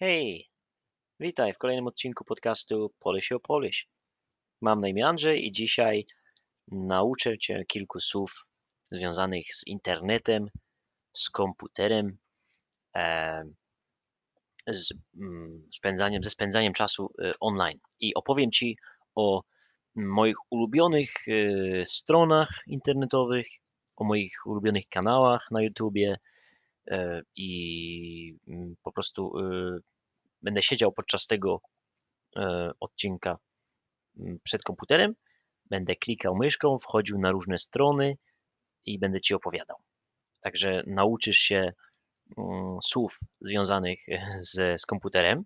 Hej, witaj w kolejnym odcinku podcastu Polish o Polish. Mam na imię Andrzej i dzisiaj nauczę Cię kilku słów związanych z internetem, z komputerem, e, z mm, spędzaniem, ze spędzaniem czasu e, online. I opowiem Ci o moich ulubionych e, stronach internetowych, o moich ulubionych kanałach na YouTubie, i mm, po prostu e, będę siedział podczas tego e, odcinka mm, przed komputerem, będę klikał myszką, wchodził na różne strony i będę Ci opowiadał. Także nauczysz się mm, słów związanych z, z komputerem,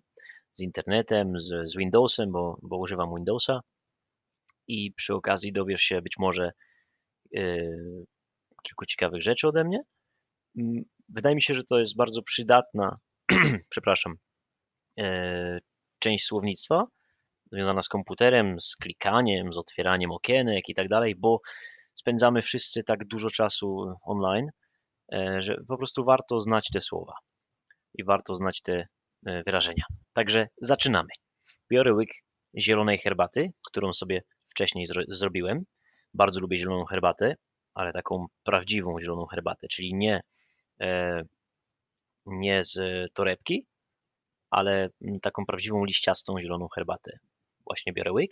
z internetem, z, z Windowsem, bo, bo używam Windowsa i przy okazji dowiesz się być może yy, kilku ciekawych rzeczy ode mnie. Wydaje mi się, że to jest bardzo przydatna, przepraszam, e, część słownictwa związana z komputerem, z klikaniem, z otwieraniem okienek i tak dalej, bo spędzamy wszyscy tak dużo czasu online, e, że po prostu warto znać te słowa i warto znać te e, wyrażenia. Także zaczynamy. Biorę łyk zielonej herbaty, którą sobie wcześniej zro zrobiłem. Bardzo lubię zieloną herbatę, ale taką prawdziwą zieloną herbatę, czyli nie, nie z torebki, ale taką prawdziwą liściastą zieloną herbatę. Właśnie biorę łyk,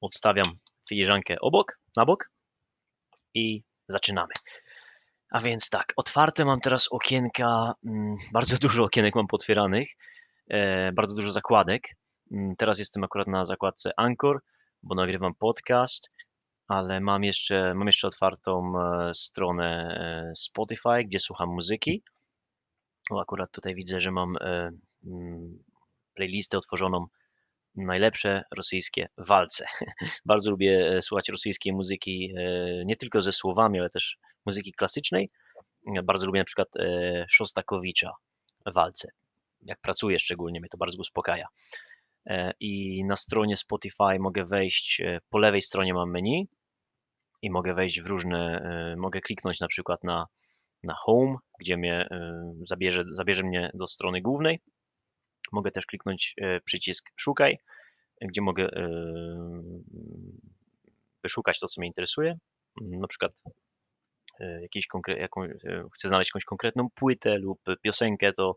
odstawiam filiżankę obok, na bok i zaczynamy. A więc tak, otwarte mam teraz okienka, mm, bardzo dużo okienek mam potwieranych, e, bardzo dużo zakładek. Mm, teraz jestem akurat na zakładce Anchor, bo nagrywam podcast, ale mam jeszcze, mam jeszcze otwartą e, stronę e, Spotify, gdzie słucham muzyki. O, akurat tutaj widzę, że mam e, mm, playlistę otworzoną najlepsze rosyjskie walce. Bardzo lubię słuchać rosyjskiej muzyki, nie tylko ze słowami, ale też muzyki klasycznej. Bardzo lubię na przykład Szostakowicza walce. Jak pracuję szczególnie, mnie to bardzo uspokaja. I na stronie Spotify mogę wejść, po lewej stronie mam menu i mogę wejść w różne, mogę kliknąć na przykład na na Home, gdzie mnie y, zabierze, zabierze mnie do strony głównej. Mogę też kliknąć y, przycisk Szukaj, gdzie mogę y, wyszukać to, co mnie interesuje. Na przykład jakiś konkre- jaką, chcę znaleźć jakąś konkretną płytę lub piosenkę, to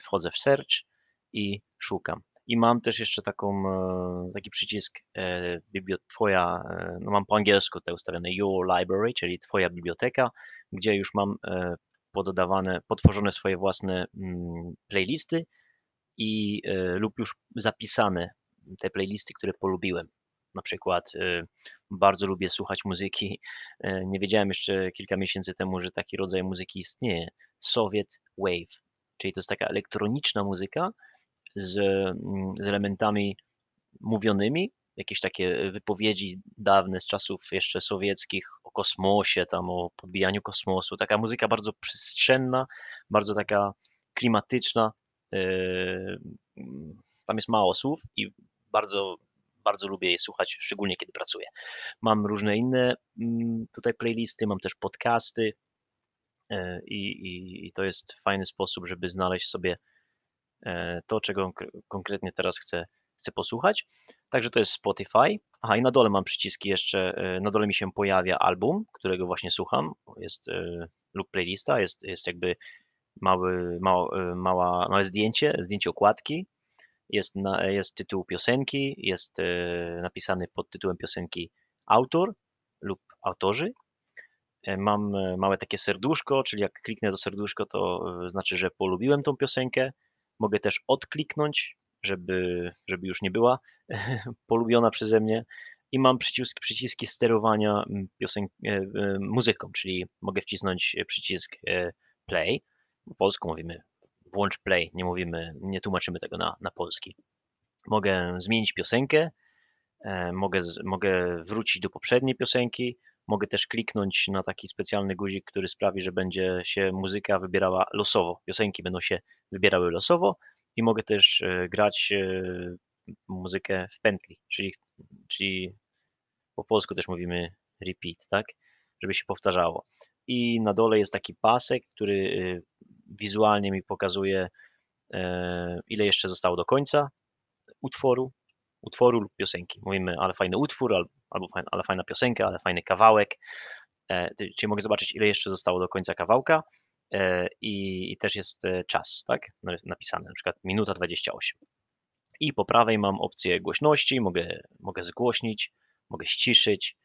wchodzę w search i szukam. I mam też jeszcze taką, taki przycisk Twoja, no mam po angielsku tutaj ustawione Your Library, czyli Twoja biblioteka gdzie już mam e, pododawane, potworzone swoje własne mm, playlisty i e, lub już zapisane te playlisty, które polubiłem. Na przykład e, bardzo lubię słuchać muzyki. Nie wiedziałem jeszcze kilka miesięcy temu, że taki rodzaj muzyki istnieje. Soviet Wave, czyli to jest taka elektroniczna muzyka z, mm, z elementami mówionymi, jakieś takie wypowiedzi dawne z czasów jeszcze sowieckich o kosmosie, tam o podbijaniu kosmosu. Taka muzyka bardzo przestrzenna, bardzo taka klimatyczna. Yy, tam jest mało słów i bardzo, bardzo lubię je słuchać, szczególnie kiedy pracuję. Mam różne inne mm, tutaj playlisty, mam też podcasty yy, i, i, i to jest fajny sposób, żeby znaleźć sobie to, czego konkretnie teraz chcę chcę posłuchać. Także to jest Spotify. Aha, i na dole mam przyciski jeszcze, e, na dole mi się pojawia album, którego właśnie słucham, jest e, lub playlista, jest, jest jakby mały, mała, e, mała, małe zdjęcie, zdjęcie okładki, jest, na, jest tytuł piosenki, jest napisany pod tytułem piosenki autor lub autorzy. Mam małe takie serduszko, czyli jak kliknę to serduszko, to znaczy, że polubiłem tą piosenkę. Mogę też odkliknąć żeby, żeby już nie była polubiona przeze mnie. I mam przycisk, przyciski sterowania mm, piosen, e, e, muzyką, czyli mogę wcisnąć przycisk e, play. Po polsku mówimy włącz play, nie mówimy, nie tłumaczymy tego na, na polski. Mogę zmienić piosenkę, mogę, mogę wrócić do poprzedniej piosenki, mogę też kliknąć na taki specjalny guzik, który sprawi, że będzie się muzyka wybierała losowo. Piosenki będą się wybierały losowo, i mogę też e, grać e, muzykę w pętli, czyli, czyli po polsku też mówimy repeat, tak? Żeby się powtarzało. I na dole jest taki pasek, który wizualnie mi pokazuje, ile jeszcze zostało do końca utworu, utworu lub piosenki. Mówimy, ale fajny utwór, albo fajna, ale fajna piosenka, ale fajny kawałek. Czyli mogę zobaczyć, ile jeszcze zostało do końca kawałka i, i też jest czas, tak, napisany, na przykład minuta 28. I po prawej mam opcję głośności, mogę, mogę zgłośnić, mogę ściszyć,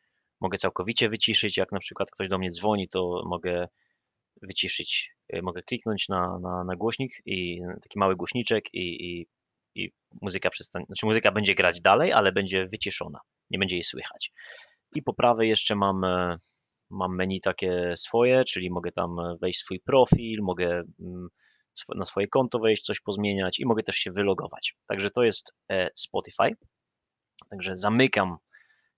mogę całkowicie wyciszyć, jak na przykład ktoś do mnie dzwoni, to mogę wyciszyć, e, mogę kliknąć na, na, na głośnik i taki mały głośniczek i, i, i muzyka przestanie, znaczy muzyka będzie grać dalej, ale będzie wyciszona, nie będzie jej słychać. I po prawej jeszcze mam, e, mam menu takie swoje, czyli mogę tam wejść swój profil, mogę mm, na swoje konto wejść, coś pozmieniać i mogę też się wylogować. Także to jest e, Spotify. Także zamykam,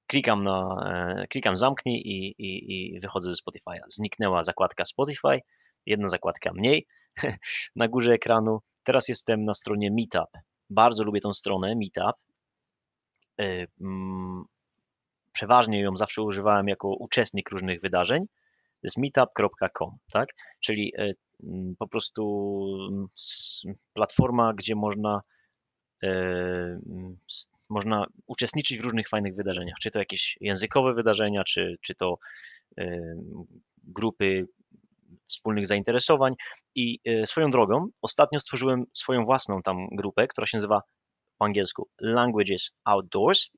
klikam na, e, klikam zamknij i, i, i wychodzę ze Spotify'a. Zniknęła zakładka Spotify, jedna zakładka mniej na górze ekranu. Teraz jestem na stronie Meetup. Bardzo lubię tą stronę Meetup. E, mm, przeważnie ją zawsze używałem jako uczestnik różnych wydarzeń. To jest meetup.com, tak? Czyli Mm, po prostu mm, platforma, gdzie można, e, można uczestniczyć w różnych fajnych wydarzeniach, czy to jakieś językowe wydarzenia, czy, czy to e, grupy wspólnych zainteresowań. I e, swoją drogą, ostatnio stworzyłem swoją własną tam grupę, która się nazywa po angielsku Languages Outdoors.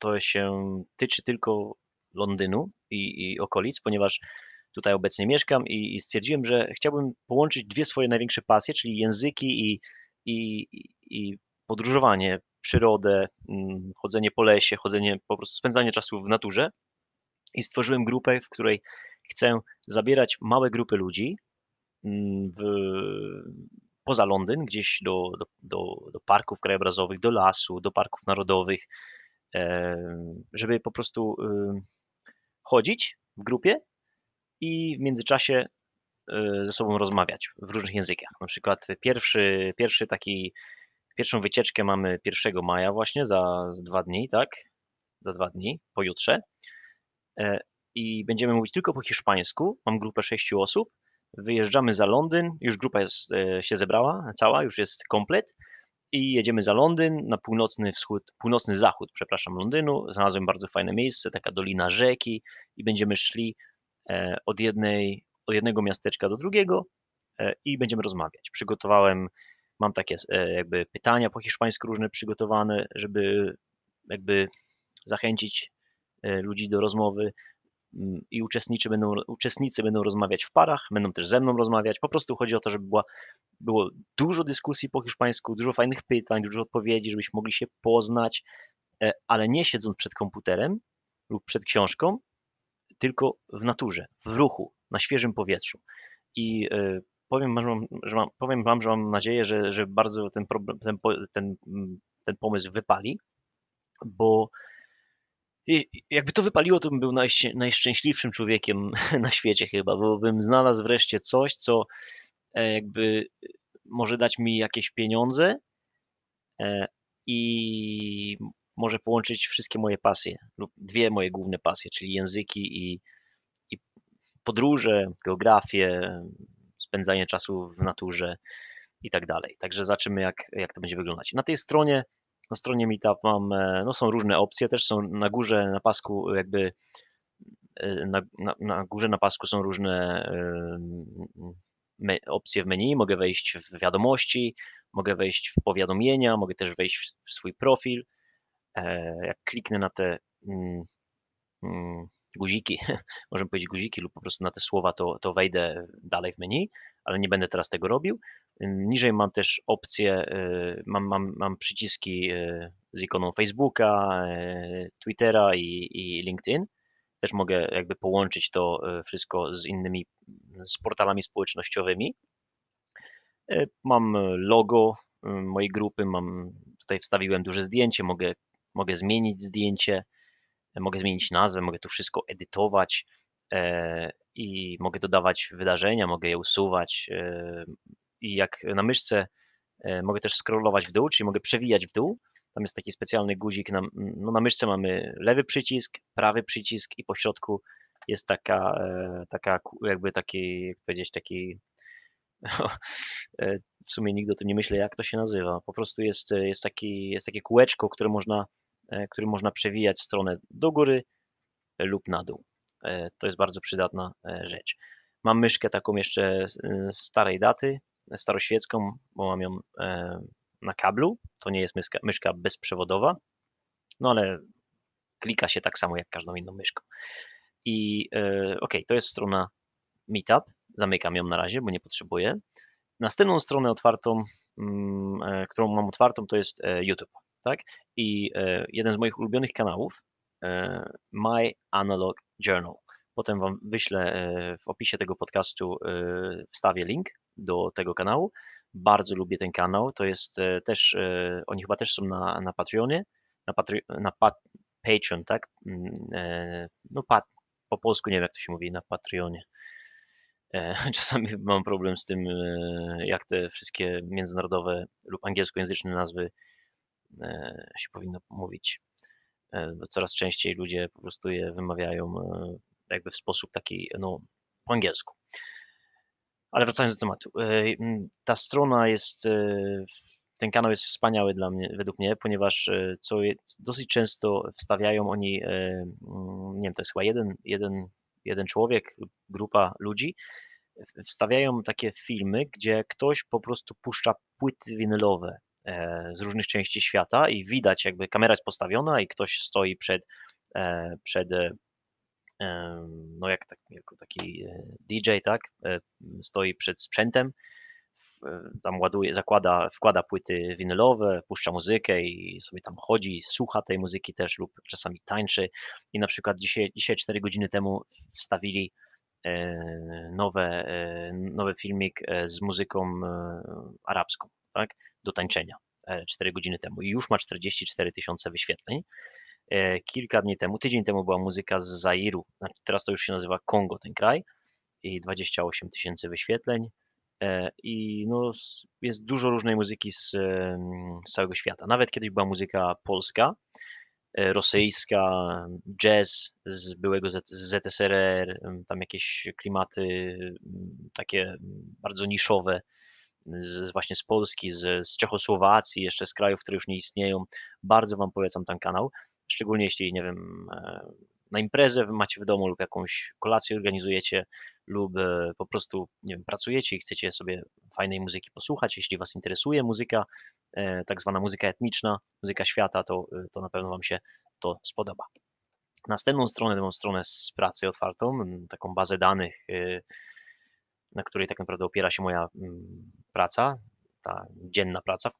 To się tyczy tylko Londynu i, i okolic, ponieważ tutaj obecnie mieszkam i, i stwierdziłem, że chciałbym połączyć dwie swoje największe pasje, czyli języki i, i, i podróżowanie, przyrodę, mm, chodzenie po lesie, chodzenie, po prostu spędzanie czasu w naturze. I stworzyłem grupę, w której chcę zabierać małe grupy ludzi mm, w, poza Londyn, gdzieś do, do, do, do parków krajobrazowych, do lasu, do parków narodowych, żeby po prostu chodzić w grupie i w międzyczasie e, ze sobą rozmawiać w różnych językach. Na przykład pierwszy, pierwszy taki, pierwszą wycieczkę mamy 1 maja właśnie, za, za dwa dni, tak? Za dwa dni, pojutrze. I będziemy mówić tylko po hiszpańsku. Mam grupę sześciu osób. Wyjeżdżamy za Londyn, już grupa jest, e, się zebrała, cała, już jest komplet i jedziemy za Londyn na północny wschód, północny zachód, przepraszam, Londynu. Znalazłem bardzo fajne miejsce, taka dolina rzeki i będziemy szli E, od, jednej, od jednego miasteczka do drugiego e, i będziemy rozmawiać. Przygotowałem, mam takie jakby pytania po hiszpańsku różne przygotowane, żeby jakby zachęcić ludzi do rozmowy i uczestnicy będą, uczestnicy będą rozmawiać w parach, będą też ze mną rozmawiać. Po prostu chodzi o to, żeby była, było dużo dyskusji po hiszpańsku, dużo fajnych pytań, dużo odpowiedzi, żebyśmy mogli się poznać, ale nie siedząc przed komputerem lub przed książką, tylko w naturze, w ruchu, na świeżym powietrzu. I e, powiem wam, że mam, powiem wam, że mam nadzieję, że, że bardzo ten, problem, ten, ten, ten pomysł wypali, bo jakby to wypaliło, to bym był najszczęśliwszym człowiekiem na świecie chyba, bo bym znalazł wreszcie coś, co e, jakby może dać mi jakieś pieniądze e, i może połączyć wszystkie moje pasje lub dwie moje główne pasje, czyli języki i, i podróże, geografię, spędzanie czasu w naturze i tak dalej. Także zobaczymy, jak, jak to będzie wyglądać. Na tej stronie, na stronie Meetup mam, e, no są różne opcje, też są na górze, na pasku jakby e, na, na, na górze na pasku są różne me, opcje w menu. Mogę wejść w wiadomości, mogę wejść w powiadomienia, mogę też wejść w swój profil. E, jak kliknę na te mm, mm, guziki, możemy powiedzieć guziki lub po prostu na te słowa, to, to wejdę dalej w menu, ale nie będę teraz tego robił. Niżej mam też opcję, e, mam, mam, mam przyciski e, z ikoną Facebooka, Twittera i, i LinkedIn. Też mogę jakby połączyć to wszystko z innymi, z portalami społecznościowymi. Mam logo mojej grupy, mam tutaj wstawiłem duże zdjęcie, mogę mogę zmienić zdjęcie, mogę zmienić nazwę, mogę tu wszystko edytować e, i mogę dodawać wydarzenia, mogę je usuwać e, i jak na myszce e, mogę też scrollować w dół, czyli mogę przewijać w dół. Tam jest taki specjalny guzik. Na, no na myszce mamy lewy przycisk, prawy przycisk i po środku jest taka, taka jakby taki, jak powiedzieć, taki w sumie nigdy o tym nie myślę, jak to się nazywa. Po prostu jest, jest, taki, jest takie kółeczko, które można, którym można przewijać stronę do góry lub na dół. To jest bardzo przydatna rzecz. Mam myszkę taką jeszcze starej daty, staroświecką, bo mam ją na kablu. To nie jest myszka, myszka bezprzewodowa, no ale klika się tak samo jak każdą inną myszką. I e, ok, to jest strona Meetup. Zamykam ją na razie, bo nie potrzebuję. Następną stronę otwartą, mm, e, którą mam otwartą, to jest e, YouTube. Tak? I jeden z moich ulubionych kanałów, My Analog Journal. Potem Wam wyślę w opisie tego podcastu, wstawię link do tego kanału. Bardzo lubię ten kanał. To jest też, oni chyba też są na, na Patreonie, na, Patri na pat Patreon, tak? Mm, e, no, pat po polsku nie wiem, jak to się mówi, na Patreonie. E, czasami mam problem z tym, e, jak te wszystkie międzynarodowe lub angielskojęzyczne nazwy się powinno mówić. Bo coraz częściej ludzie po prostu je wymawiają jakby w sposób taki, no, po angielsku. Ale wracając do tematu. Ta strona jest ten kanał jest wspaniały dla mnie, według mnie, ponieważ e, co dosyć często wstawiają oni, e, nie wiem, to jest chyba jeden, jeden, jeden człowiek, grupa ludzi, wstawiają takie filmy, gdzie ktoś po prostu puszcza płyty winylowe e, z różnych części świata i widać jakby kamera jest postawiona i ktoś stoi przed, przed no jak, tak, jako taki DJ, tak, stoi przed sprzętem tam ładuje, zakłada, wkłada płyty winylowe, puszcza muzykę i sobie tam chodzi, słucha tej muzyki też lub czasami tańczy. I na przykład dzisiaj, dzisiaj 4 godziny temu wstawili e, nowe, e, nowy filmik e, z muzyką arabską, tak, do tańczenia 4 godziny temu i już ma 44 tysiące wyświetleń. Kilka dni temu, tydzień temu była muzyka z Zairu, znaczy teraz to już się nazywa Kongo ten kraj i 28 tysięcy wyświetleń. E, I no, jest dużo różnej muzyki z, z całego świata. Nawet kiedyś była muzyka polska, e, rosyjska, jazz z byłego z ZSRR, tam jakieś klimaty takie bardzo niszowe, z, właśnie z Polski, z, z Czechosłowacji, jeszcze z krajów, które już nie istnieją. Bardzo Wam polecam ten kanał, szczególnie jeśli, nie wiem, e, na imprezę macie w domu lub jakąś kolację organizujecie lub e, po prostu nie wiem, pracujecie i chcecie sobie fajnej muzyki posłuchać, jeśli Was interesuje muzyka, e, tak zwana muzyka etniczna, muzyka świata, to, to na pewno Wam się to spodoba. Następną stronę mam stronę z pracy otwartą, taką bazę danych, na której tak naprawdę opiera się moja praca, ta dzienna praca,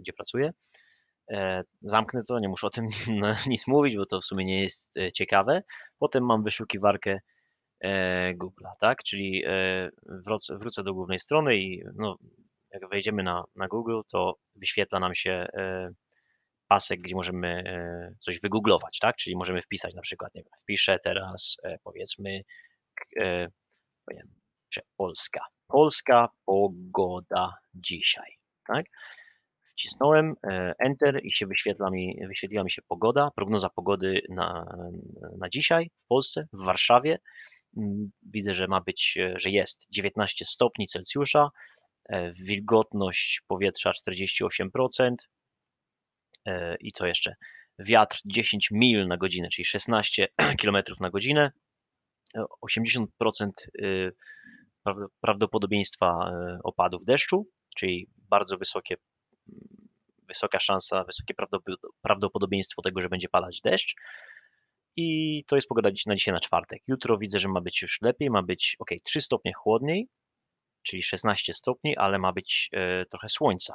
gdzie pracuję. E, zamknę to, nie muszę o tym nic mówić, bo to w sumie nie jest e, ciekawe. Potem mam wyszukiwarkę e, Google, tak? Czyli wrócę, wrócę do głównej strony i no, jak wejdziemy na, na Google, to wyświetla nam się pasek, gdzie możemy coś wygooglować, tak? Czyli możemy wpisać na przykład, nie wiem, wpiszę teraz powiedzmy Polska. Polska pogoda dzisiaj, tak? wcisnąłem e, Enter i się wyświetla mi, wyświetliła mi się pogoda, prognoza pogody na, na dzisiaj w Polsce, w Warszawie. Mm, widzę, że ma być, e, że jest 19 stopni Celsjusza, e, wilgotność powietrza 48% i co jeszcze? Wiatr 10 mil na godzinę, czyli 16 km na godzinę, 80% prawdopodobieństwa opadów deszczu, czyli bardzo wysokie wysoka szansa, wysokie prawdopodobieństwo tego, że będzie padać deszcz. I to jest pogoda na dzisiaj na czwartek. Jutro widzę, że ma być już lepiej, ma być ok, 3 stopnie chłodniej, czyli 16 stopni, ale ma być e, trochę słońca.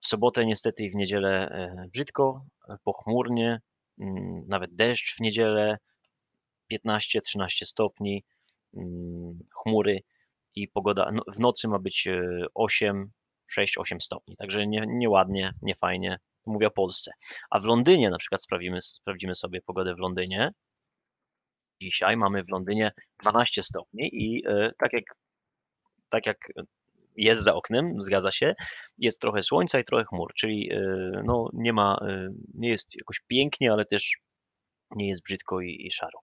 W sobotę niestety i w niedzielę e, brzydko, e, pochmurnie, mm, nawet deszcz w niedzielę, 15-13 stopni, chmury i pogoda no, w nocy ma być 8, 6-8 stopni. Także nie, nieładnie, nie fajnie. Mówię o Polsce. A w Londynie na przykład sprawimy, sprawdzimy sobie pogodę w Londynie. Dzisiaj mamy w Londynie 12 stopni i y, tak jak, tak jak jest za oknem, zgadza się, jest trochę słońca i trochę chmur, czyli y, no, nie ma, y, nie jest jakoś pięknie, ale też nie jest brzydko i, i szaro.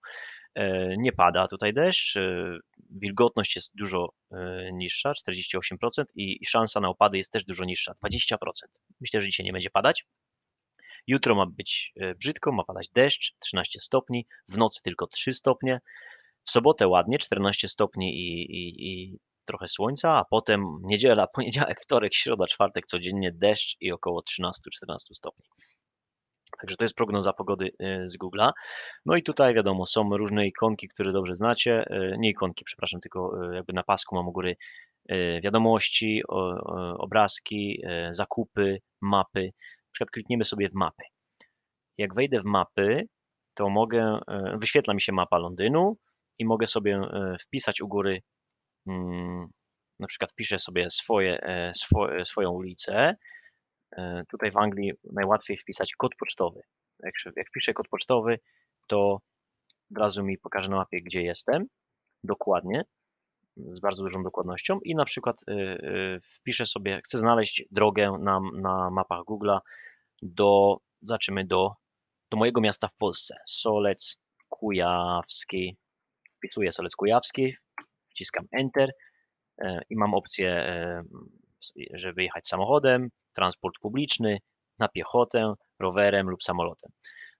E, nie pada tutaj deszcz, e, wilgotność jest dużo e, niższa, 48% i szansa na opady jest też dużo niższa, 20%. Myślę, że dzisiaj nie będzie padać. Jutro ma być brzydko, ma padać deszcz, 13 stopni, w nocy tylko 3 stopnie. W sobotę ładnie, 14 stopni i, i, i trochę słońca, a potem niedziela, poniedziałek, wtorek, środa, czwartek codziennie deszcz i około 13-14 stopni. Także to jest prognoza pogody y, z Google'a. No i tutaj wiadomo, są różne ikonki, które dobrze znacie. Y, nie ikonki, przepraszam, tylko y, jakby na pasku mam u góry wiadomości, obrazki, zakupy, mapy. Na przykład klikniemy sobie w mapy. Jak wejdę w mapy, to mogę, wyświetla mi się mapa Londynu i mogę sobie wpisać u góry, mm, na przykład wpiszę sobie swoje, swoją ulicę E, tutaj w Anglii najłatwiej wpisać kod pocztowy. Jak, jak wpiszę kod pocztowy, to od razu mi pokaże na mapie, gdzie jestem, dokładnie, z bardzo dużą dokładnością i na przykład y, y, wpiszę sobie, chcę znaleźć drogę na, na mapach Google'a do, zobaczymy, do, do mojego miasta w Polsce, Solec Kujawski, wpisuję Solec Kujawski, wciskam Enter e, i mam opcję, e, żeby jechać samochodem, transport publiczny, na piechotę, rowerem lub samolotem.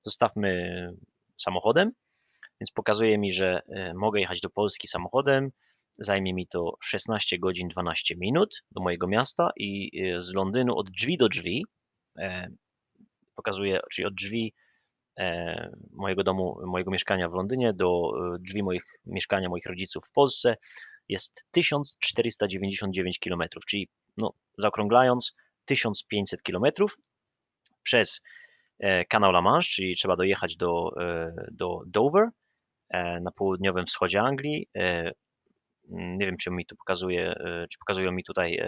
Zostawmy samochodem, więc pokazuje mi, że e, mogę jechać do Polski samochodem. Zajmie mi to 16 godzin 12 minut do mojego miasta i e, z Londynu od drzwi do drzwi, e, pokazuje, czyli od drzwi mojego domu, mojego mieszkania w Londynie do drzwi moich mieszkania moich rodziców w Polsce jest 1499 km, czyli no, zaokrąglając 1500 km przez e, kanał La Manche, czyli trzeba dojechać do, e, do Dover e, na południowym wschodzie Anglii. Nie wiem, czy mi tu pokazuje, czy pokazują mi tutaj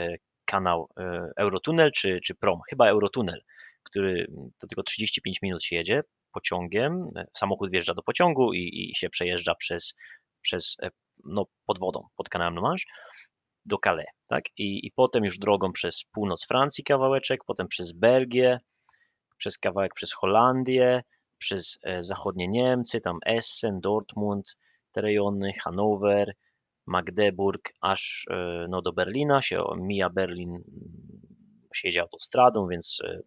kanał Eurotunnel czy, czy Prom. Chyba Eurotunnel, który to tylko 35 minut się jedzie pociągiem. Samochód wjeżdża do pociągu i, i się przejeżdża przez, przez no, pod wodą, pod kanałem La Manche do Calais, tak? I, I potem już drogą przez północ Francji kawałeczek, potem przez Belgię, przez kawałek przez Holandię, przez e, zachodnie Niemcy, tam Essen, Dortmund, te rejony, Hanower, Magdeburg, aż e, no, do Berlina się mija Berlin, się jedzie autostradą, więc e,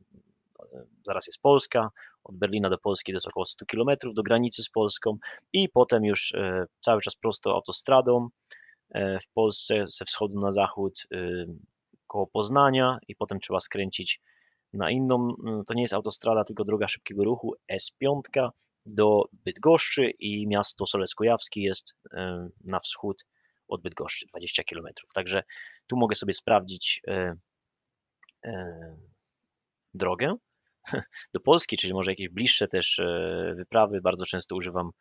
zaraz jest Polska, od Berlina do Polski to jest około 100 km do granicy z Polską i potem już cały czas prosto autostradą w Polsce ze wschodu na zachód y, koło Poznania i potem trzeba skręcić na inną, mm, to nie jest autostrada, tylko droga szybkiego ruchu S5 do Bydgoszczy i miasto Solec Kujawski jest e, na wschód od Bydgoszczy, 20 km. Także tu mogę sobie sprawdzić e, drogę do Polski, czyli może jakieś bliższe też wyprawy. Bardzo często używam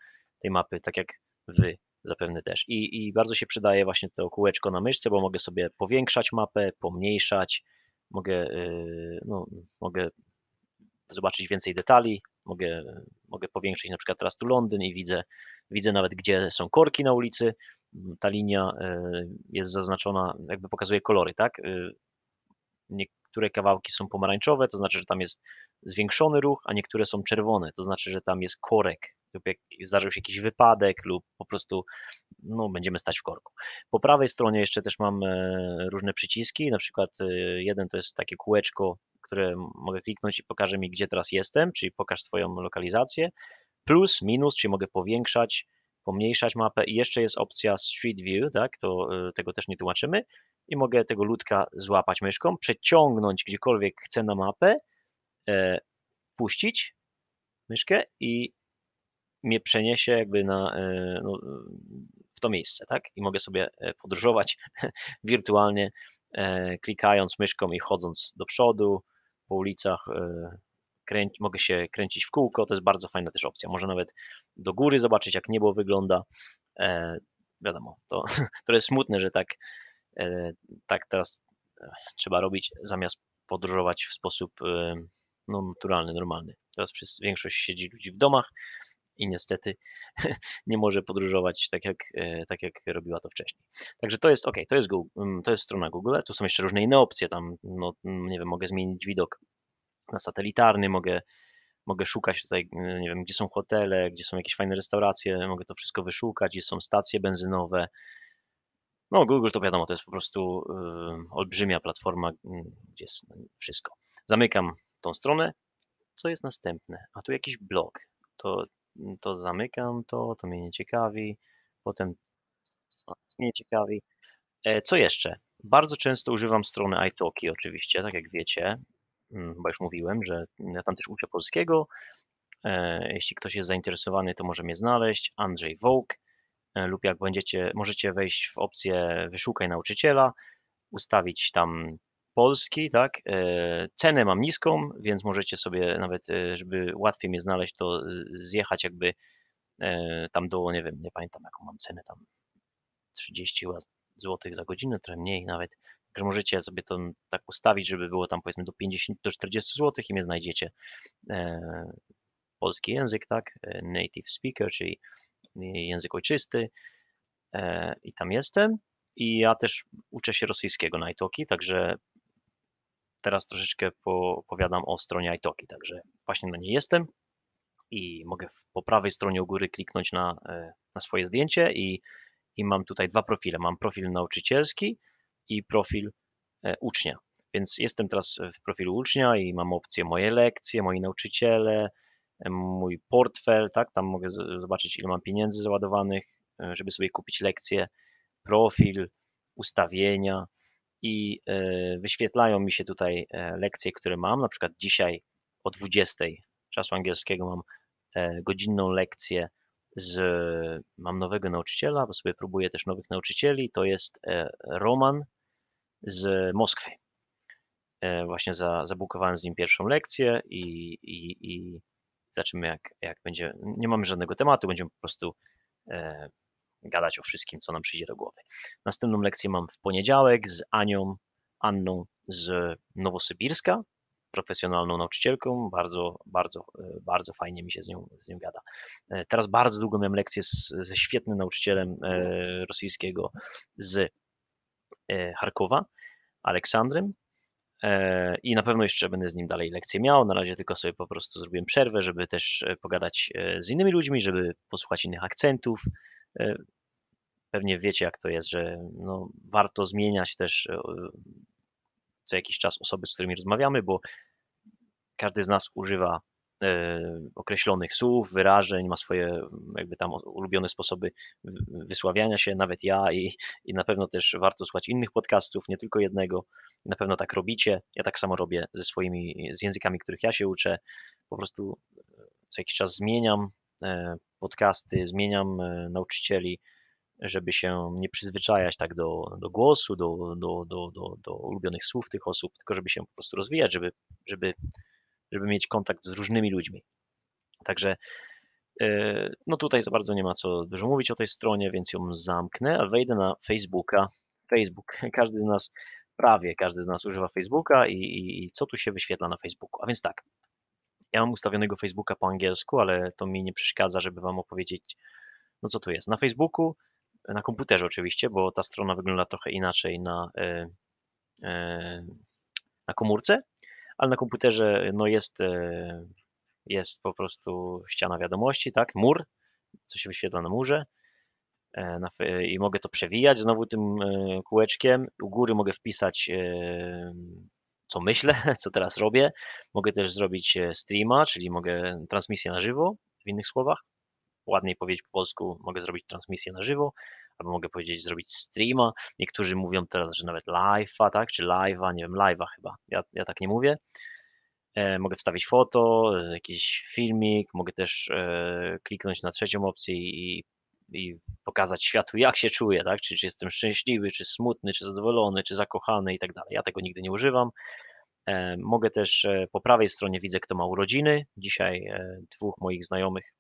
tej mapy, tak jak wy zapewne też. I, I bardzo się przydaje właśnie to kółeczko na myszce, bo mogę sobie powiększać mapę, pomniejszać, mogę, y, no, mogę zobaczyć więcej detali, mogę, mogę powiększyć na przykład teraz tu Londyn i widzę, widzę nawet gdzie są korki na ulicy, ta linia y, jest zaznaczona, jakby pokazuje kolory, tak? Y, niektóre kawałki są pomarańczowe, to znaczy, że tam jest zwiększony ruch, a niektóre są czerwone, to znaczy, że tam jest korek lub jak zdarzył się jakiś wypadek lub po prostu no, będziemy stać w korku. Po prawej stronie jeszcze też mam e, różne przyciski, na przykład e, jeden to jest takie kółeczko, które mogę kliknąć i pokaże mi, gdzie teraz jestem, czyli pokaż swoją lokalizację, plus, minus, czyli mogę powiększać, pomniejszać mapę i jeszcze jest opcja Street View, tak, to e, tego też nie tłumaczymy i mogę tego ludka złapać myszką, przeciągnąć gdziekolwiek chcę na mapę, puścić myszkę i mnie przeniesie jakby na, e, no, w to miejsce, tak? I mogę sobie e, podróżować wirtualnie, e, klikając myszką i chodząc do przodu po ulicach. Mogę się kręcić w kółko, to jest bardzo fajna też opcja. Może nawet do góry zobaczyć, jak niebo wygląda. wiadomo, to, to jest smutne, że tak, tak teraz trzeba robić, zamiast podróżować w sposób no, naturalny, normalny. Teraz wszyscy, większość siedzi ludzi w domach, i niestety nie może podróżować tak jak, e, tak jak robiła to wcześniej. Także to jest ok, to jest, Google, to jest strona Google, tu są jeszcze różne inne opcje, tam no, nie wiem, mogę zmienić widok na satelitarny, mogę, mogę szukać tutaj, nie wiem, gdzie są hotele, gdzie są jakieś fajne restauracje, mogę to wszystko wyszukać, gdzie są stacje benzynowe. No, Google to wiadomo, to jest po prostu y, olbrzymia platforma, gdzie jest wszystko. Zamykam tą stronę. Co jest następne? A tu jakiś blog. To, to zamykam to, to mnie nie ciekawi. Potem nie ciekawi. E, co jeszcze? Bardzo często używam strony iTalki oczywiście, tak jak wiecie, mm, bo już mówiłem, że ja tam też uczę polskiego. E, jeśli ktoś jest zainteresowany, to może mnie znaleźć. Andrzej Wołk e, lub jak będziecie, możecie wejść w opcję wyszukaj nauczyciela, ustawić tam polski, tak? Cenę mam niską, więc możecie sobie nawet, żeby łatwiej mnie znaleźć, to zjechać jakby tam do, nie wiem, nie pamiętam jaką mam cenę tam, 30 zł za godzinę, trochę mniej nawet. Także możecie sobie to tak ustawić, żeby było tam powiedzmy do 50 do 40 zł i mnie znajdziecie. E, polski język, tak? E, native speaker, czyli język ojczysty. E, I tam jestem. I ja też uczę się rosyjskiego na iTalki, także teraz troszeczkę opowiadam o stronie iTalki, także właśnie na niej jestem i mogę po prawej stronie u góry kliknąć na, na swoje zdjęcie i i mam tutaj dwa profile. Mam profil nauczycielski i profil e, ucznia. Więc jestem teraz w profilu ucznia i mam opcję moje lekcje, moi nauczyciele, e, mój portfel, tak, tam mogę zobaczyć ile mam pieniędzy załadowanych, e, żeby sobie kupić lekcje, profil, ustawienia i wyświetlają mi się tutaj lekcje, które mam, na przykład dzisiaj o 20 czasu angielskiego mam godzinną lekcję z, mam nowego nauczyciela, bo sobie próbuję też nowych nauczycieli. To jest e, Roman z Moskwy. E, właśnie za, zabukowałem z nim pierwszą lekcję i, i, i zobaczymy, jak, jak będzie. Nie mamy żadnego tematu, będziemy po prostu e, gadać o wszystkim, co nam przyjdzie do głowy. Następną lekcję mam w poniedziałek z Anią, Anną z Nowosybirska, profesjonalną nauczycielką, bardzo, bardzo, e, bardzo fajnie mi się z nią, z nią gada. E, teraz bardzo długo miałem lekcję z, ze świetnym nauczycielem rosyjskiego z Charkowa, Aleksandrem, i na pewno jeszcze będę z nim dalej lekcje miał. Na razie tylko sobie po prostu zrobiłem przerwę, żeby też pogadać z innymi ludźmi, żeby posłuchać innych akcentów. Pewnie wiecie, jak to jest, że no, warto zmieniać też co jakiś czas osoby, z którymi rozmawiamy, bo każdy z nas używa e, określonych słów, wyrażeń, ma swoje jakby tam ulubione sposoby wysławiania się, nawet ja i, i na pewno też warto słuchać innych podcastów, nie tylko jednego. Na pewno tak robicie. Ja tak samo robię ze swoimi, z językami, których ja się uczę. Po prostu e, co jakiś czas zmieniam e, podcasty, zmieniam nauczycieli, żeby się nie przyzwyczajać tak do, do głosu, do, do, do, do, do ulubionych słów tych osób, tylko żeby się po prostu rozwijać, żeby, żeby, żeby mieć kontakt z różnymi ludźmi. Także e, no tutaj za bardzo nie ma co dużo mówić o tej stronie, więc ją zamknę, a wejdę na Facebooka. Facebook, każdy z nas, prawie każdy z nas używa Facebooka i, i, i co tu się wyświetla na Facebooku. A więc tak, ja mam ustawionego Facebooka po angielsku, ale to mi nie przeszkadza, żeby Wam opowiedzieć, no co tu jest. Na Facebooku na komputerze oczywiście, bo ta strona wygląda trochę inaczej na, e, e, na komórce, ale na komputerze no jest, e, jest po prostu ściana wiadomości, tak, mur, co się wyświetla na murze i mogę to przewijać znowu tym kółeczkiem. U góry mogę wpisać co myślę, co teraz robię. Mogę też zrobić streama, czyli mogę transmisję na żywo, w innych słowach ładniej powiedzieć po polsku, mogę zrobić transmisję na żywo, albo mogę powiedzieć zrobić streama. Niektórzy mówią teraz, że nawet live'a, tak, czy live'a, nie wiem, live'a chyba, ja, ja tak nie mówię. E, mogę wstawić foto, e, jakiś filmik, mogę też e, kliknąć na trzecią opcję i, i pokazać światu, jak się czuję, tak, czy, czy jestem szczęśliwy, czy smutny, czy zadowolony, czy zakochany i tak dalej. Ja tego nigdy nie używam. E, mogę też e, po prawej stronie widzę, kto ma urodziny. Dzisiaj dwóch moich znajomych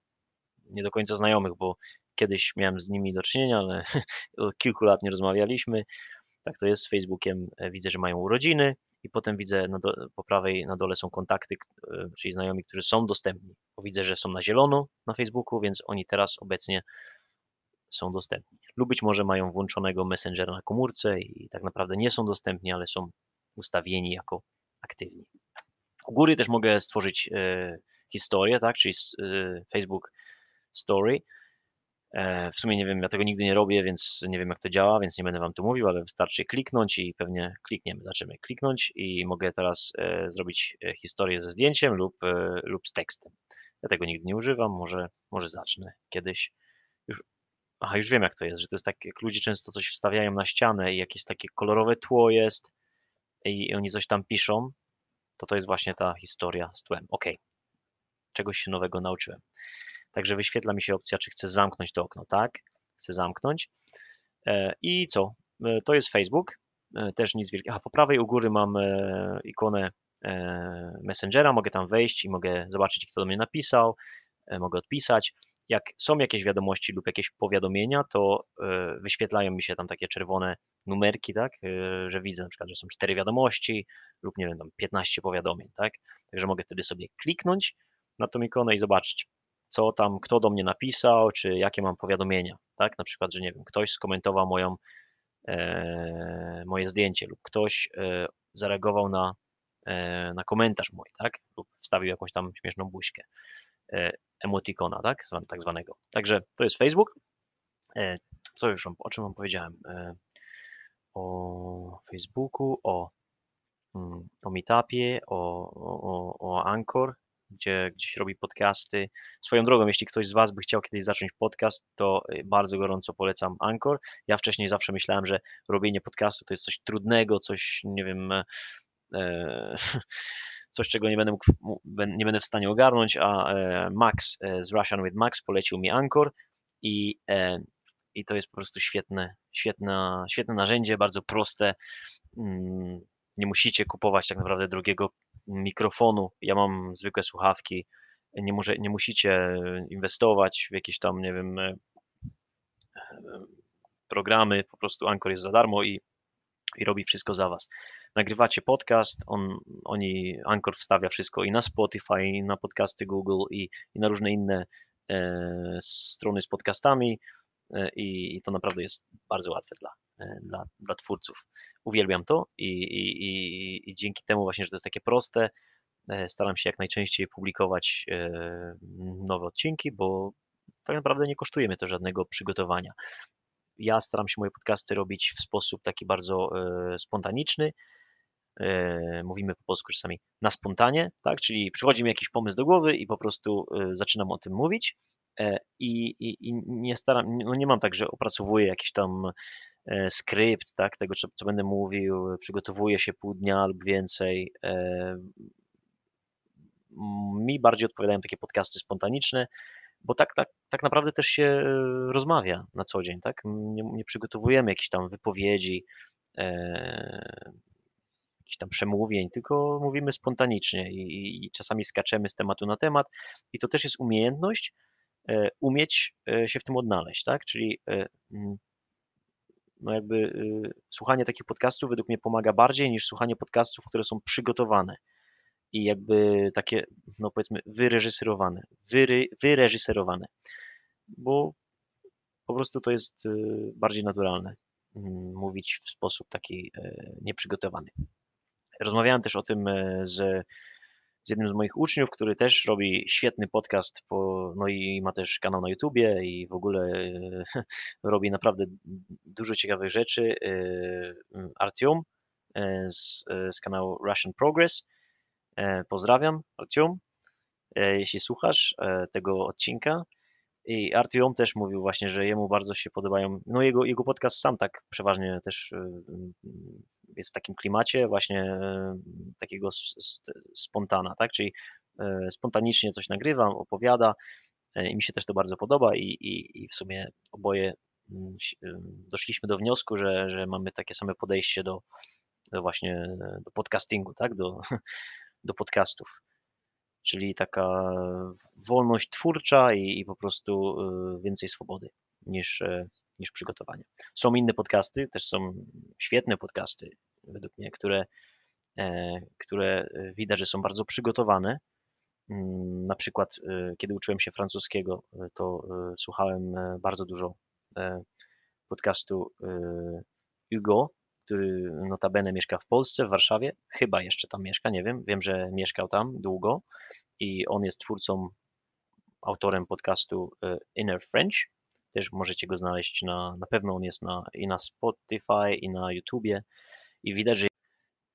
nie do końca znajomych, bo kiedyś miałem z nimi do czynienia, ale od kilku lat nie rozmawialiśmy. Tak to jest z Facebookiem. E, widzę, że mają urodziny i potem widzę do, po prawej na dole są kontakty, e, czyli znajomi, którzy są dostępni. Bo widzę, że są na zielono na Facebooku, więc oni teraz obecnie są dostępni. Lub być może mają włączonego Messengera na komórce i tak naprawdę nie są dostępni, ale są ustawieni jako aktywni. U góry też mogę stworzyć e, historię, tak, czyli y, Facebook Story. E, W sumie nie wiem, ja tego nigdy nie robię, więc nie wiem jak to działa, więc nie będę wam tu mówił, ale wystarczy kliknąć i pewnie klikniemy, zaczniemy kliknąć i mogę teraz e, zrobić e, historię ze zdjęciem lub, lub z tekstem. Ja tego nigdy nie używam, może, może zacznę kiedyś. Już, aha, już wiem jak to jest, że to jest tak, jak ludzie często coś wstawiają na ścianę i jakieś takie kolorowe tło jest i oni coś tam piszą, to to jest właśnie ta historia z tłem. Ok, czegoś się nowego nauczyłem. Także wyświetla mi się opcja, czy chcę zamknąć to okno. Tak, chcę zamknąć. E, I co? E, To jest Facebook. E, Też nic wielkiego. A po prawej u góry mam ikonę Messengera. Mogę tam wejść i mogę zobaczyć, kto do mnie napisał. Mogę odpisać. Jak są jakieś wiadomości lub jakieś powiadomienia, to wyświetlają mi się tam takie czerwone numerki, tak, że widzę na przykład, że są cztery wiadomości lub nie wiem, tam 15 powiadomień, tak. Także mogę wtedy sobie kliknąć na tą ikonę i zobaczyć, co tam, kto do mnie napisał, czy jakie mam powiadomienia, tak? Na przykład, że nie wiem, ktoś skomentował moją, e, moje zdjęcie lub ktoś e, zareagował na, e, na komentarz mój, tak? Lub wstawił jakąś tam śmieszną buźkę, e, emotikona, tak? Zwan, tak zwanego. Także to jest Facebook. E, co już, o czym wam powiedziałem? E, o Facebooku, o, mm, o Meetupie, o, o- o Anchor, gdzie gdzieś robi podcasty. Swoją drogą, jeśli ktoś z Was by chciał kiedyś zacząć podcast, to y, bardzo gorąco polecam Anchor. Ja wcześniej zawsze myślałem, że robienie podcastu to jest coś trudnego, coś, nie wiem, e, coś, czego nie będę, mógł, nie będę w stanie ogarnąć, a e, Max e, z Russian with Max polecił mi Anchor i, e, i to jest po prostu świetne, świetne, świetne narzędzie, bardzo proste. Nie musicie kupować tak naprawdę drogiego mikrofonu. Ja mam zwykłe słuchawki. Nie, może, nie musicie inwestować w jakieś tam, nie wiem, e, e, programy. Po prostu Anchor jest za darmo i, i robi wszystko za was. Nagrywacie podcast, on, oni, Anchor wstawia wszystko i na Spotify, i na podcasty Google, i, i na różne inne e, strony z podcastami e, i, to naprawdę jest bardzo łatwe dla, e, dla, dla twórców. Uwielbiam to i, i, i, i dzięki temu właśnie, że to jest takie proste, e, staram się jak najczęściej publikować e, nowe odcinki, bo tak naprawdę nie kosztuje mnie to żadnego przygotowania. Ja staram się moje podcasty robić w sposób taki bardzo e, spontaniczny. Mówimy po polsku czasami na spontanie, tak? Czyli przychodzi mi jakiś pomysł do głowy i po prostu zaczynam o tym mówić. E, I, i, nie staram, no nie mam tak, że opracowuję jakiś tam e, skrypt, tak, tego, co, co będę mówił, przygotowuję się pół dnia lub więcej. E, Mi bardziej odpowiadają takie podcasty spontaniczne, bo tak, tak, tak naprawdę też się rozmawia na co dzień, tak? Nie, nie przygotowujemy jakichś tam wypowiedzi, e, jakichś tam przemówień, tylko mówimy spontanicznie i, i, czasami skaczemy z tematu na temat i to też jest umiejętność, umieć e, się w tym odnaleźć, tak? Czyli e, mm, no jakby y, słuchanie takich podcastów według mnie pomaga bardziej niż słuchanie podcastów, które są przygotowane i jakby takie, no powiedzmy, wyreżyserowane, wyry, wyreżyserowane, bo po prostu to jest y, bardziej naturalne mm, mówić w sposób taki e, nieprzygotowany. Rozmawiałem też o tym e, z, z jednym z moich uczniów, który też robi świetny podcast, po, no i ma też kanał na YouTubie i w ogóle e, robi naprawdę dużo ciekawych rzeczy. e, Artyom e, z, z kanału Russian Progress. Pozdrawiam, Artyom, e, jeśli słuchasz tego odcinka. I Artyom też mówił właśnie, że jemu bardzo się podobają, no jego, jego podcast sam tak przeważnie też y, jest w takim klimacie właśnie y, takiego spontana, tak, czyli y, spontanicznie coś nagrywam, opowiada y, i mi się też to bardzo podoba i, i, i w sumie oboje mm, y, doszliśmy do wniosku, że, że mamy takie same podejście do, do właśnie do podcastingu, tak, do, do podcastów. Czyli taka wolność twórcza i, i po prostu więcej swobody niż, e, niż przygotowanie. Są inne podcasty, też są świetne podcasty, według mnie, które, e, które widać, że są bardzo przygotowane. Mm, Na przykład, e, kiedy uczyłem się francuskiego, e, to e, słuchałem e, bardzo dużo e, podcastu e, Hugo, który notabene mieszka w Polsce, w Warszawie, chyba jeszcze tam mieszka, nie wiem, wiem, że mieszkał tam długo i on jest twórcą, autorem podcastu e, Inner French, też możecie go znaleźć na, na pewno on jest na, i na Spotify, i na YouTubie i widać, że,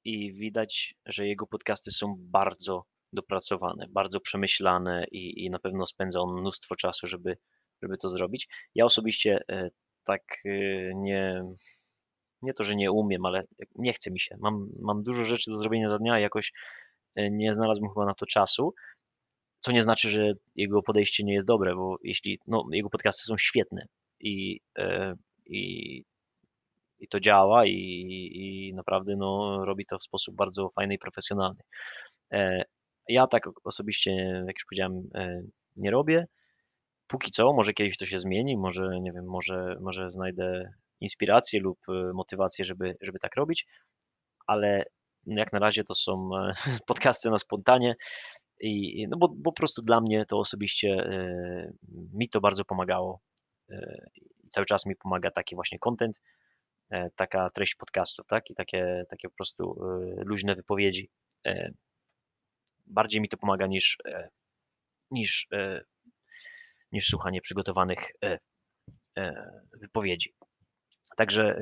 i widać, że jego podcasty są bardzo dopracowane, bardzo przemyślane i, i na pewno spędza on mnóstwo czasu, żeby, żeby to zrobić. Ja osobiście e, tak e, nie, nie to, że nie umiem, ale nie chce mi się. Mam, mam dużo rzeczy do zrobienia za dnia jakoś e, nie znalazłem chyba na to czasu, co nie znaczy, że jego podejście nie jest dobre, bo jeśli, no, jego podcasty są świetne i, i, i to działa i, i naprawdę no, robi to w sposób bardzo fajny i profesjonalny. Ja tak osobiście, jak już powiedziałem, e, nie robię. Póki co, może kiedyś to się zmieni, może, nie wiem, może, może znajdę inspirację lub e, motywację, żeby, żeby tak robić, ale jak na razie to są e, podcasty na spontanie i no bo, bo po prostu dla mnie to osobiście mi to bardzo pomagało i cały czas mi pomaga taki właśnie content, taka treść podcastów, tak? I takie, takie po prostu luźne wypowiedzi bardziej mi to pomaga niż, e, niż, e, niż słuchanie przygotowanych e, wypowiedzi. Także,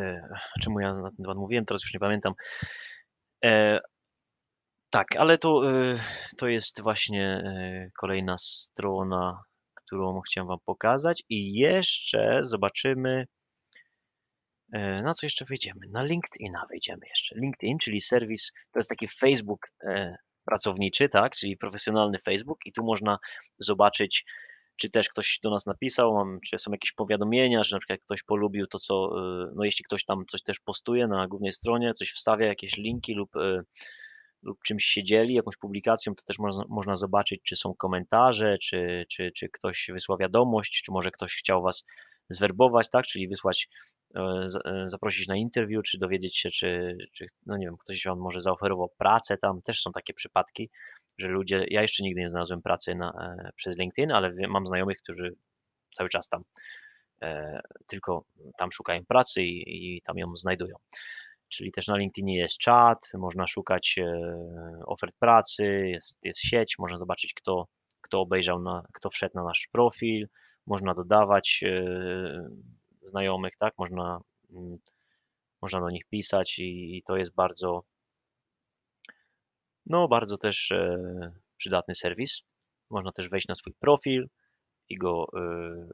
czemu ja na ten temat mówiłem, teraz już nie pamiętam. Tak, ale to, to jest właśnie kolejna strona, którą chciałem Wam pokazać. I jeszcze zobaczymy, na co jeszcze wyjdziemy. Na LinkedIna wejdziemy jeszcze. LinkedIn, czyli serwis, to jest taki Facebook pracowniczy, tak, czyli profesjonalny Facebook i tu można zobaczyć, czy też ktoś do nas napisał, czy są jakieś powiadomienia, że na przykład ktoś polubił to, co, y, no jeśli ktoś tam coś też postuje na głównej stronie, coś wstawia, jakieś linki lub, y, lub czymś się dzieli, jakąś publikacją, to też można, można zobaczyć, czy są komentarze, czy, czy, czy ktoś wysła wiadomość, czy może ktoś chciał Was zwerbować, tak, czyli wysłać E, e, zaprosić na interview, czy dowiedzieć się, czy, czy no nie wiem, ktoś wam może zaoferował pracę tam. Też są takie przypadki, że ludzie, ja jeszcze nigdy nie znalazłem pracy na, e, przez LinkedIn, ale mam znajomych, którzy cały czas tam tylko tam szukają pracy i, i tam ją znajdują. Czyli też na LinkedInie jest czat, można szukać ofert pracy, jest, jest sieć, można zobaczyć, kto, kto obejrzał, na, kto wszedł na nasz profil, można dodawać znajomych, tak? Można, mm, można do nich pisać i, i to jest bardzo, no bardzo też e, przydatny serwis. Można też wejść na swój profil i go e,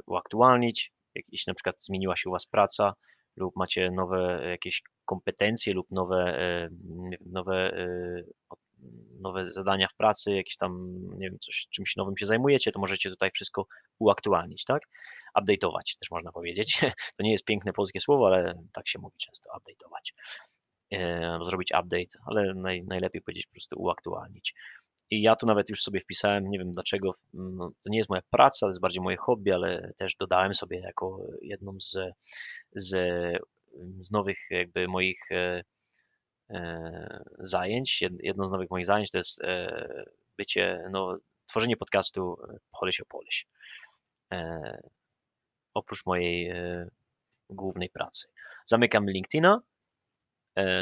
uaktualnić. Jeśli na przykład zmieniła się u Was praca lub macie nowe jakieś kompetencje lub nowe, e, nowe nowe zadania w pracy, jakieś tam, nie wiem, coś, czymś nowym się zajmujecie, to możecie tutaj wszystko uaktualnić, tak? Update'ować też można powiedzieć. To nie jest piękne polskie słowo, ale tak się mówi często, update'ować. E, zrobić update, ale naj, najlepiej powiedzieć po prostu uaktualnić. I ja tu nawet już sobie wpisałem, nie wiem dlaczego, no, to nie jest moja praca, to jest bardziej moje hobby, ale też dodałem sobie jako jedną z, z, z nowych jakby moich e, E, zajęć. Jedno z nowych moich zajęć to jest e, bycie, no, tworzenie podcastu e, Polish o Polish. Oprócz mojej głównej pracy. Zamykam LinkedIna,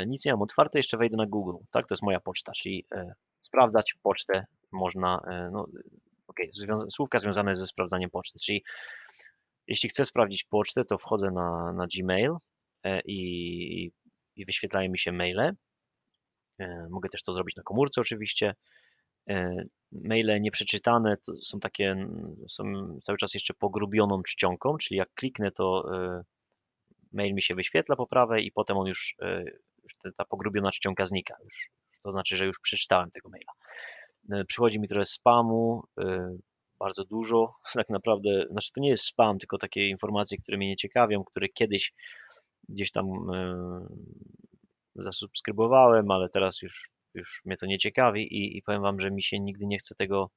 nic nie mam otwarte, jeszcze wejdę na Google, tak, to jest moja poczta, czyli sprawdzać pocztę można, no, ok, związa słówka związane ze sprawdzaniem poczty, czyli jeśli chcę sprawdzić pocztę, to wchodzę na, na Gmail i i wyświetlają mi się maile. E, mogę też to zrobić na komórce oczywiście. E, maile nieprzeczytane to są takie, są cały czas jeszcze pogrubioną czcionką, czyli jak kliknę, to e, mail mi się wyświetla po prawej i potem on już, już ta pogrubiona czcionka znika. Już, to znaczy, że już przeczytałem tego maila. Przychodzi mi trochę spamu, bardzo dużo. Tak naprawdę, znaczy to nie jest spam, tylko takie informacje, które mnie nie ciekawią, które kiedyś gdzieś tam e, zasubskrybowałem, ale teraz już, już mnie to nie ciekawi i, i powiem Wam, że mi się nigdy nie chce tego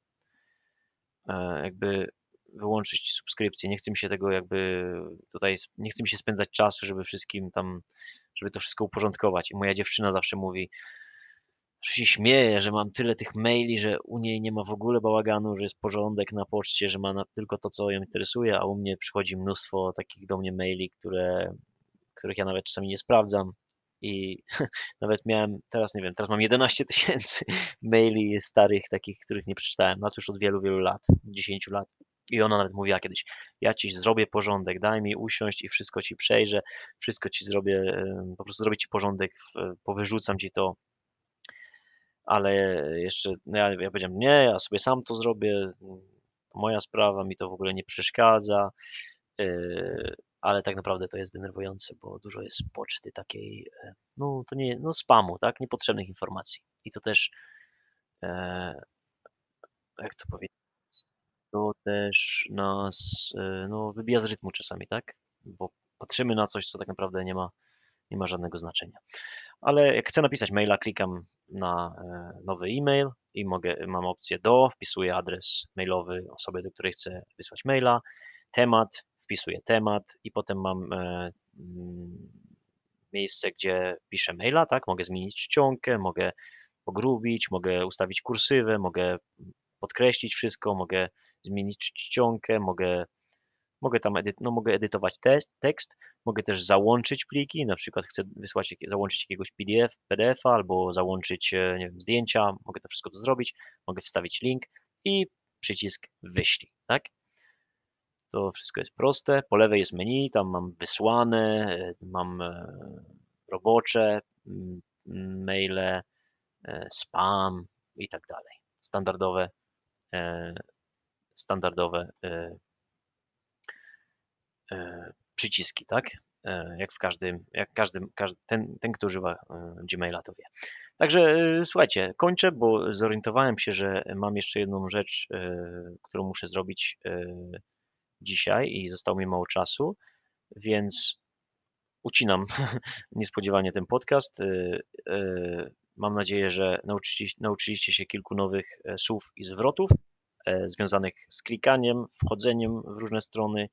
e, jakby wyłączyć subskrypcji. Nie chce mi się tego jakby tutaj, nie chce mi się spędzać czasu, żeby wszystkim tam, żeby to wszystko uporządkować. I moja dziewczyna zawsze mówi, że się śmieje, że mam tyle tych maili, że u niej nie ma w ogóle bałaganu, że jest porządek na poczcie, że ma na, tylko to, co ją interesuje, a u mnie przychodzi mnóstwo takich do mnie maili, które których ja nawet czasami nie sprawdzam. i nawet miałem, teraz nie wiem, teraz mam 11 tysięcy maili starych, takich, których nie przeczytałem, no to już od wielu, wielu lat, 10 lat. I ona nawet mówiła kiedyś, ja ci zrobię porządek, daj mi usiąść i wszystko ci przejrzę, wszystko ci zrobię, po prostu zrobię ci porządek, w- powyrzucam ci to, ale jeszcze, no ja, ja powiedziałem, nie, ja sobie sam to zrobię, to moja sprawa, mi to w ogóle nie przeszkadza, yy, ale tak naprawdę to jest denerwujące, bo dużo jest poczty takiej, e, no to nie, no spamu, tak, niepotrzebnych informacji. I to też, e, jak to powiedzieć, to też nas, e, no, wybija z rytmu czasami, tak, bo patrzymy na coś, co tak naprawdę nie ma, nie ma żadnego znaczenia. Ale jak chcę napisać maila, klikam na e, nowy e-mail i mogę, mam opcję do, wpisuję adres mailowy osoby, do której chcę wysłać maila, temat, wpisuję temat i potem mam e, mm, miejsce, gdzie piszę maila, tak? Mogę zmienić czcionkę, mogę pogrubić, mogę ustawić kursywę, mogę podkreślić wszystko, mogę zmienić czcionkę, mogę, mogę tam no, mogę edytować test, tekst, mogę też załączyć pliki, na przykład chcę wysłać, załączyć jakiegoś PDF, PDF-a albo załączyć, e, nie wiem, zdjęcia, mogę to wszystko to zrobić, mogę wstawić link i przycisk wyślij, tak? To wszystko jest proste. Po lewej jest menu, tam mam wysłane, e, mam e, robocze, maile, spam i tak dalej. Standardowe, standardowe przyciski, tak? E, Jak w każdym, jak każdym, każdy, ten, ten, kto używa e, Gmaila, to wie. Także e, słuchajcie, kończę, bo zorientowałem się, że mam jeszcze jedną rzecz, e, którą muszę zrobić e, dzisiaj i zostało mi mało czasu, więc ucinam niespodziewanie ten podcast. Mam nadzieję, że nauczyliście, się kilku nowych e, słów i zwrotów e, związanych z klikaniem, wchodzeniem w różne strony, e,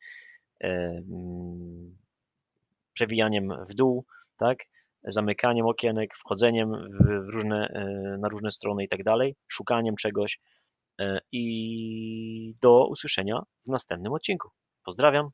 przewijaniem w dół, tak? Zamykaniem okienek, wchodzeniem w różne, e, na różne strony i tak dalej, szukaniem czegoś. e, I do usłyszenia w następnym odcinku. Pozdrawiam.